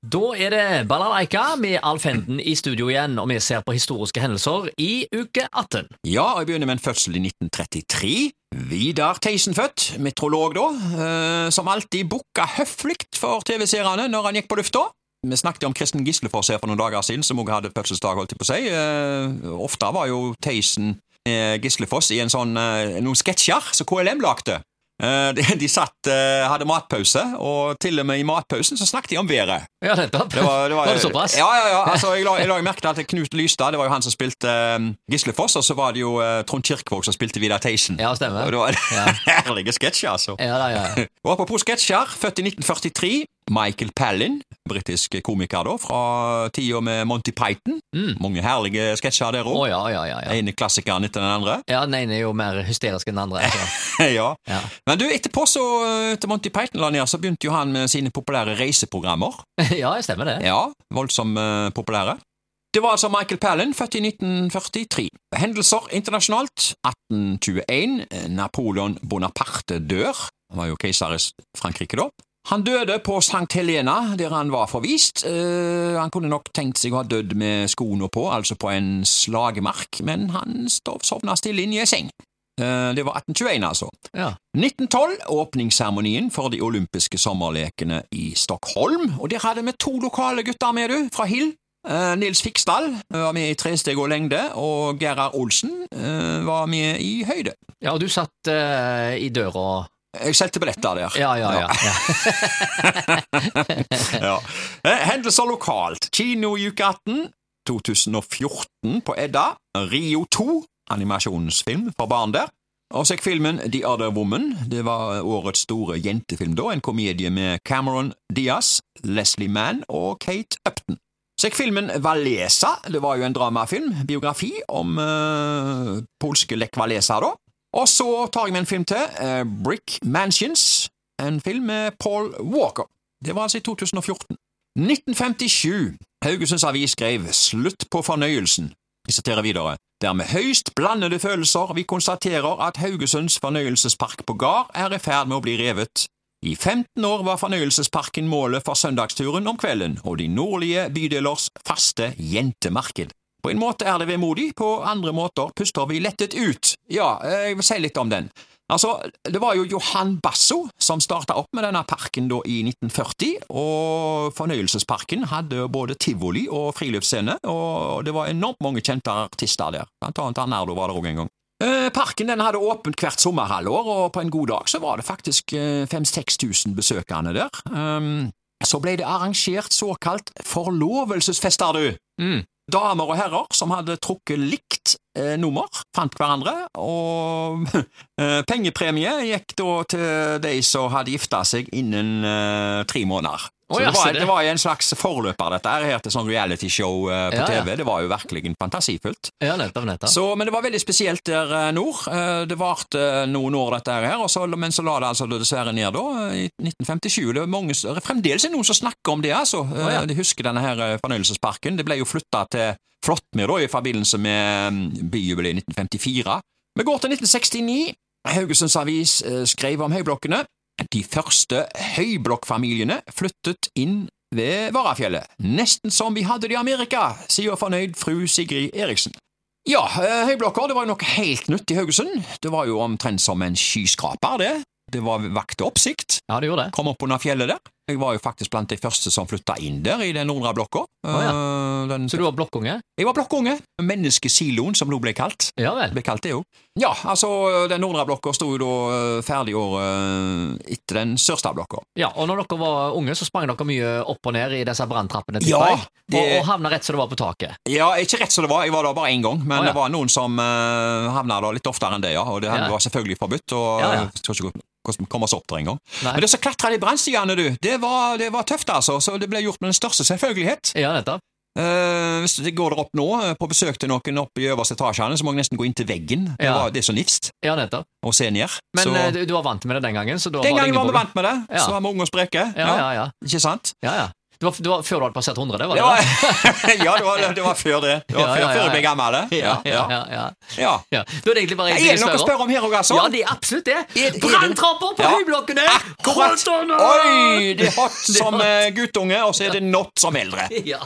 Da er det Balalaika med Alf Henden i studio igjen, og vi ser på historiske hendelser i uke 18. Ja, og jeg begynner med en fødsel i 1933. Vidar Theisen født, meteorolog da, eh, som alltid booka høflig for TV-seerne når han gikk på lufta. Vi snakket om Kristen Gislefoss her for noen dager siden, som også hadde fødselsdag, holdt jeg på å si. Eh, ofte var jo Theisen eh, Gislefoss i en sånn, noen sketsjer som KLM lagde. Eh, de, satt, eh, hadde matpause, og til og med i matpausen så snakket de om været. Ja, nettopp. Det var, det var, Var det såpass? Ja, ja, ja. Altså, jeg la, jeg la merke til at Knut Lystad det var jo han som spilte um, Gislefoss, og så var det jo eh, Trond Kirkvåg som spilte Vidar Theisen. Ja, stemmer. Og det var Ja. herlige sketsjer, altså. Ja, da, ja. Og apropos sketsjer, født i 1943. Michael Palin, britisk komiker da, fra tida med Monty Python. Mm. Mange herlige sketsjer der òg. Oh, ja, ja, ja, ja. ene klassikeren etter den andre. Ja, Den ene er jo mer hysterisk enn den andre. Altså. ja. Ja. Men du, etterpå så, til Monty Python la ned, så begynte jo han med sine populære reiseprogrammer. ja, stemmer det. Ja, voldsomt uh, populære. Det var altså Michael Palin, født i 1943. Hendelser internasjonalt. 1821. eh, Napoleon Bonaparte dør. Han var jo keiser i Frankrike da. Han døde på St. Helena, der han var forvist. Uh, han kunne nok tenkt seg å ha dødd med skoene på, altså på en slagemark, men han sovna stille inn i ei seng. Uh, det var 1821, altså. Ja. 1912, åpningsseremonien for de olympiske sommerlekene i Stockholm, og der hadde vi to lokale gutter med, du, fra Hill. Uh, Nils Fiksdal var med i tresteg og lengde, og Gerhard Olsen var med i høyde. ja, og du satt i døra Jeg solgte billetter der. Ja, ja, ja. ja. ja. Eh, Hendelser lokalt. Kino i uke 18. 2014 på Edda. Rio 2, animasjonsfilm for barn der. Og så gikk filmen The Other Woman. Det var årets store jentefilm da, en komedie med Cameron Diaz, Leslie Mann og Kate Upton. Så gikk filmen Valesa. Det var jo en dramafilm, biografi om øh, polske Lech Walesa, da. Og så tar jeg med en film til, eh, Brick Mansions, en film med Paul Walker. Det var altså i 2014. 1957. Haugesunds Avis skrev Slutt på fornøyelsen. Jeg siterer videre. Det er med høyst blandede følelser vi konstaterer at Haugesunds fornøyelsespark på Gard er i ferd med å bli revet. I 15 år var fornøyelsesparken målet for søndagsturen om kvelden og de nordlige bydelers faste jentemarked. På en måte er det vemodig, på andre måter puster vi lettet ut. Ja, jeg vil si litt om den. Altså, Det var jo Johan Basso som starta opp med denne parken da i 1940, og fornøyelsesparken hadde både tivoli og friluftsscene, og det var enormt mange kjente artister der. Blant annet Arnardo var der òg en gang. Eh, Parken den hadde åpent hvert sommerhalvår, og på en god dag så var det faktisk 5000-6000 besøkende der. Um, så ble det arrangert såkalt forlovelsesfester, du. Mm. Damer og herrer som hadde trukket likt eh, nummer, fant hverandre, og eh, pengepremie gikk da til de som hadde gifta seg innen eh, tre måneder. Å, Så ja, det, var, det- var en slags forløper, dette her, her til sånn realityshow eh, på Ja, ja. TV. Det var jo virkelig fantasifullt. ja, nettopp, nettopp. Så, men det var veldig spesielt der eh, nord. Eh, Det varte noen år, dette her, så, men så la det altså dessverre ned da, i 1957. Det er, mange, det er fremdeles noen som snakker om det, altså. Oh, ja. De husker denne her fornøyelsesparken. Det ble jo flytta til Flåttmyr da, i forbindelse med byjubileet byjubileet 1954. Vi går til 1969. Haugesunds Avis skrev om høyblokkene. De første høyblokkfamiliene flyttet inn ved Varafjellet. Nesten som vi hadde det i Amerika, sier fornøyd fru Sigrid Eriksen. Ja, eh, høyblokker det var jo noe helt nytt i Haugesund. Det var jo omtrent som en skyskraper, det. Det var vakte oppsikt. Ja, det gjorde det. Kom opp under fjellet der. Jeg var jo faktisk blant de første som flytta inn der, i den nordre blokka. ja. Eh, den- Så du var blokkunge? Jeg var blokkunge. Menneskesiloen, som nå ble kalt. Ja vel. Ble kalt det jo. Ja, altså, den nordre blokka sto jo da eh, ferdig året eh, etter den sørste blokka. Ja, og når dere var unge, så sprang dere mye opp og ned i disse branntrappene, Ja, tipper jeg, det- og, og havna rett som det var på taket. Ja, ikke rett som det var, jeg var der bare én gang, men oh, ja. det var noen som uh, havna der litt oftere enn det, ja. Og det Ja. var selvfølgelig forbudt, og Ja, ja. jeg tror ikke komme oss opp der engang. Men det som klatra de brannstigene, du, det var, det var tøft, altså. Så det ble gjort med den største selvfølgelighet. Ja, nettopp. Uh, hvis jeg går der opp nå, eh, på besøk til noen oppe i øverste etasjene, så må jeg nesten gå inn til veggen. Det, Ja. var, det er så nifst Ja, nettopp. Og se ned. Men så, eh, du, var vant med det den gangen? Den var det gangen var vi vant med det. Ja. Så var vi unge og spreke. Ja, ja, ja. Ikke sant? ja, ja. Det var, det var før du hadde passert 100, det var Det det? var, ja, det var, det var før det. Det var Ja, før, ja, ja, før jeg ble gammel. det. Ja, ja, ja, ja. Ja. Da er det egentlig bare Er det noe å spørre om her òg, altså? Ja, det er absolutt det. Er- er Branntrapper på høyblokkene! Akkurat. Oi! Det er hot som eh, guttunge, og så er det not som eldre. Ja.